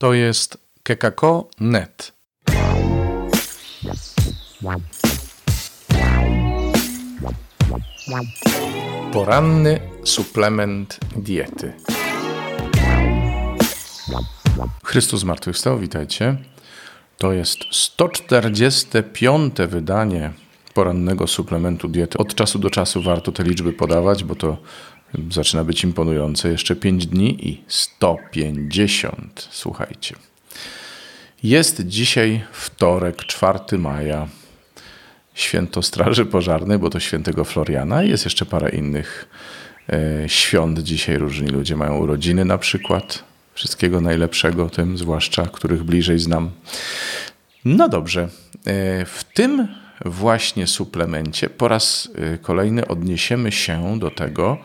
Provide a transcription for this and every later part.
To jest kekako.net. Poranny suplement diety. Chrystus zmartwychwstał, witajcie. To jest 145. wydanie porannego suplementu diety. Od czasu do czasu warto te liczby podawać, bo to zaczyna być imponujące. Jeszcze 5 dni i 150. Słuchajcie. Jest dzisiaj wtorek, 4 maja. Święto Straży Pożarnej, bo to świętego Floriana. Jest jeszcze parę innych e, świąt. Dzisiaj różni ludzie mają urodziny na przykład. Wszystkiego najlepszego tym, zwłaszcza których bliżej znam. No dobrze. E, w tym właśnie suplemencie po raz e, kolejny odniesiemy się do tego,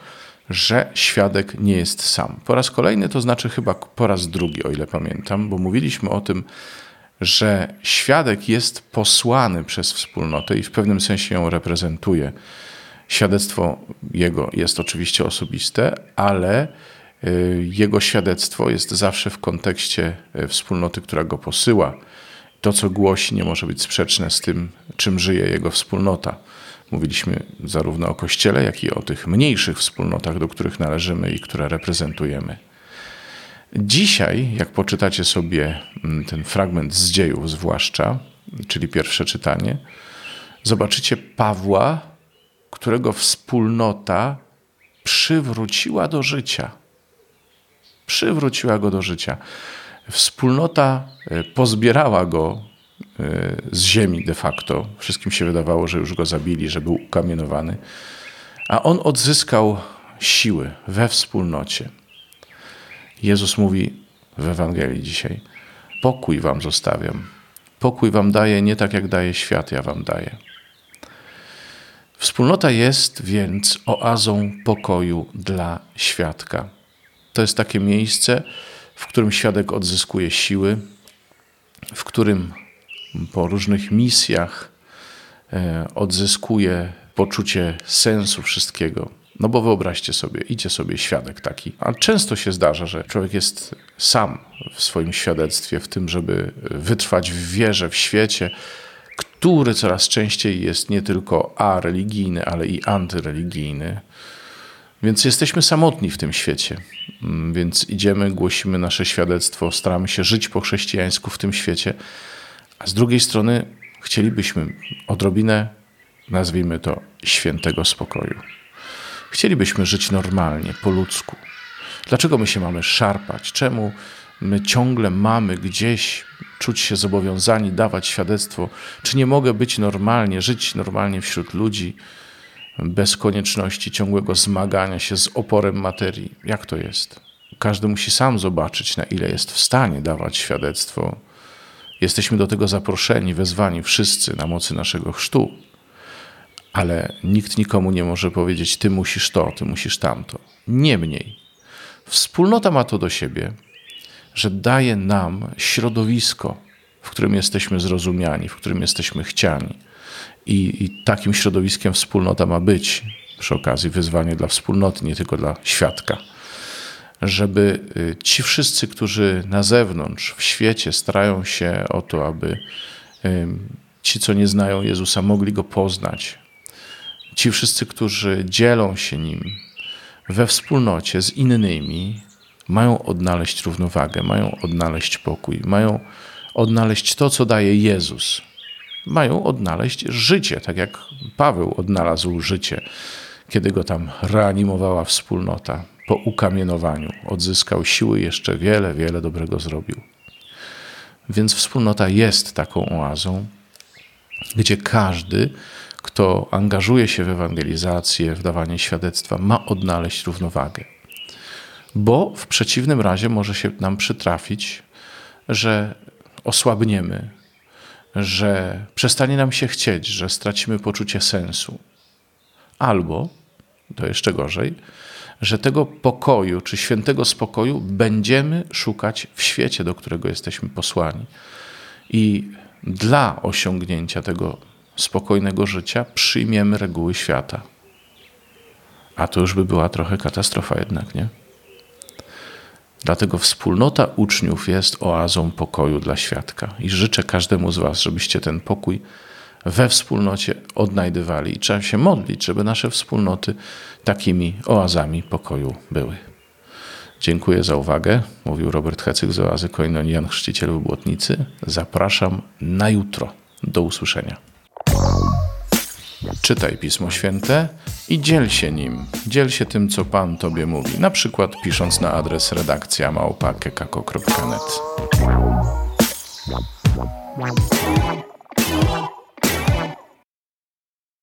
że świadek nie jest sam. Po raz kolejny to znaczy chyba po raz drugi, o ile pamiętam, bo mówiliśmy o tym, że świadek jest posłany przez wspólnotę i w pewnym sensie ją reprezentuje. Świadectwo jego jest oczywiście osobiste, ale y, jego świadectwo jest zawsze w kontekście y, wspólnoty, która go posyła. To, co głosi, nie może być sprzeczne z tym, czym żyje jego wspólnota. Mówiliśmy zarówno o Kościele, jak i o tych mniejszych wspólnotach, do których należymy i które reprezentujemy. Dzisiaj, jak poczytacie sobie mm, ten fragment z dziejów, zwłaszcza, czyli pierwsze czytanie, zobaczycie Pawła, którego wspólnota przywróciła do życia. Przywróciła go do życia. Wspólnota e, pozbierała go z ziemi de facto. Wszystkim się wydawało, że już go zabili, że był ukamienowany. A on odzyskał siły we wspólnocie. Jezus mówi w Ewangelii dzisiaj: Pokój wam zostawiam. Pokój wam daję nie tak, jak daje świat, ja wam daję. Wspólnota jest więc oazą pokoju dla świadka. To jest takie miejsce, w którym świadek odzyskuje siły, w którym po różnych misjach e, odzyskuje poczucie sensu wszystkiego. No bo wyobraźcie sobie, idzie sobie świadek taki. A często się zdarza, że człowiek jest sam w swoim świadectwie, w tym, żeby wytrwać w wierze, w świecie, który coraz częściej jest nie tylko a religijny, ale i antyreligijny. Więc jesteśmy samotni w tym świecie. Mm, więc idziemy, głosimy nasze świadectwo, staramy się żyć po chrześcijańsku w tym świecie. A z drugiej strony chcielibyśmy odrobinę, nazwijmy to, świętego spokoju. Chcielibyśmy żyć normalnie, po ludzku. Dlaczego my się mamy szarpać? Czemu my ciągle mamy gdzieś czuć się zobowiązani dawać świadectwo? Czy nie mogę być normalnie, żyć normalnie wśród ludzi, bez konieczności ciągłego zmagania się z oporem materii? Jak to jest? Każdy musi sam zobaczyć, na ile jest w stanie dawać świadectwo. Jesteśmy do tego zaproszeni, wezwani wszyscy na mocy naszego chrztu ale nikt nikomu nie może powiedzieć: Ty musisz to, ty musisz tamto. Niemniej, wspólnota ma to do siebie, że daje nam środowisko, w którym jesteśmy zrozumiani, w którym jesteśmy chciani. I, I, takim środowiskiem wspólnota ma być. Przy okazji wyzwanie dla wspólnoty, nie tylko dla świadka. Żeby y, ci wszyscy, którzy na zewnątrz, w świecie starają się o to, aby ci, co nie znają Jezusa, mogli go poznać, Ci wszyscy, którzy dzielą się nim we wspólnocie z innymi, mają odnaleźć równowagę, mają odnaleźć pokój, mają odnaleźć to, co daje Jezus. Mają odnaleźć życie, tak jak Paweł odnalazł życie, kiedy go tam reanimowała wspólnota po ukamienowaniu. Odzyskał siły, jeszcze wiele, wiele dobrego zrobił. Więc wspólnota jest taką oazą, gdzie każdy kto angażuje się w ewangelizację, w dawanie świadectwa, ma odnaleźć równowagę. Bo w przeciwnym razie może się nam przytrafić, że osłabniemy, że przestanie nam się chcieć, że stracimy poczucie sensu. Albo, to jeszcze gorzej, że tego pokoju, czy świętego spokoju będziemy szukać w świecie, do którego jesteśmy posłani. I dla osiągnięcia tego spokojnego życia przyjmiemy reguły świata. A to już by była trochę katastrofa jednak, nie? Dlatego wspólnota uczniów jest oazą pokoju dla świadka. I życzę każdemu z Was, żebyście ten pokój we wspólnocie odnajdywali. I trzeba się modlić, żeby nasze wspólnoty takimi oazami pokoju były. Dziękuję za uwagę, mówił Robert Hecyk z oazy Koinonian Chrzciciel w Błotnicy. Zapraszam na jutro. Do usłyszenia. Czytaj Pismo Święte i dziel się nim. Dziel się tym, co Pan Tobie mówi. Na przykład pisząc na adres redakcja małpa.kekako.net.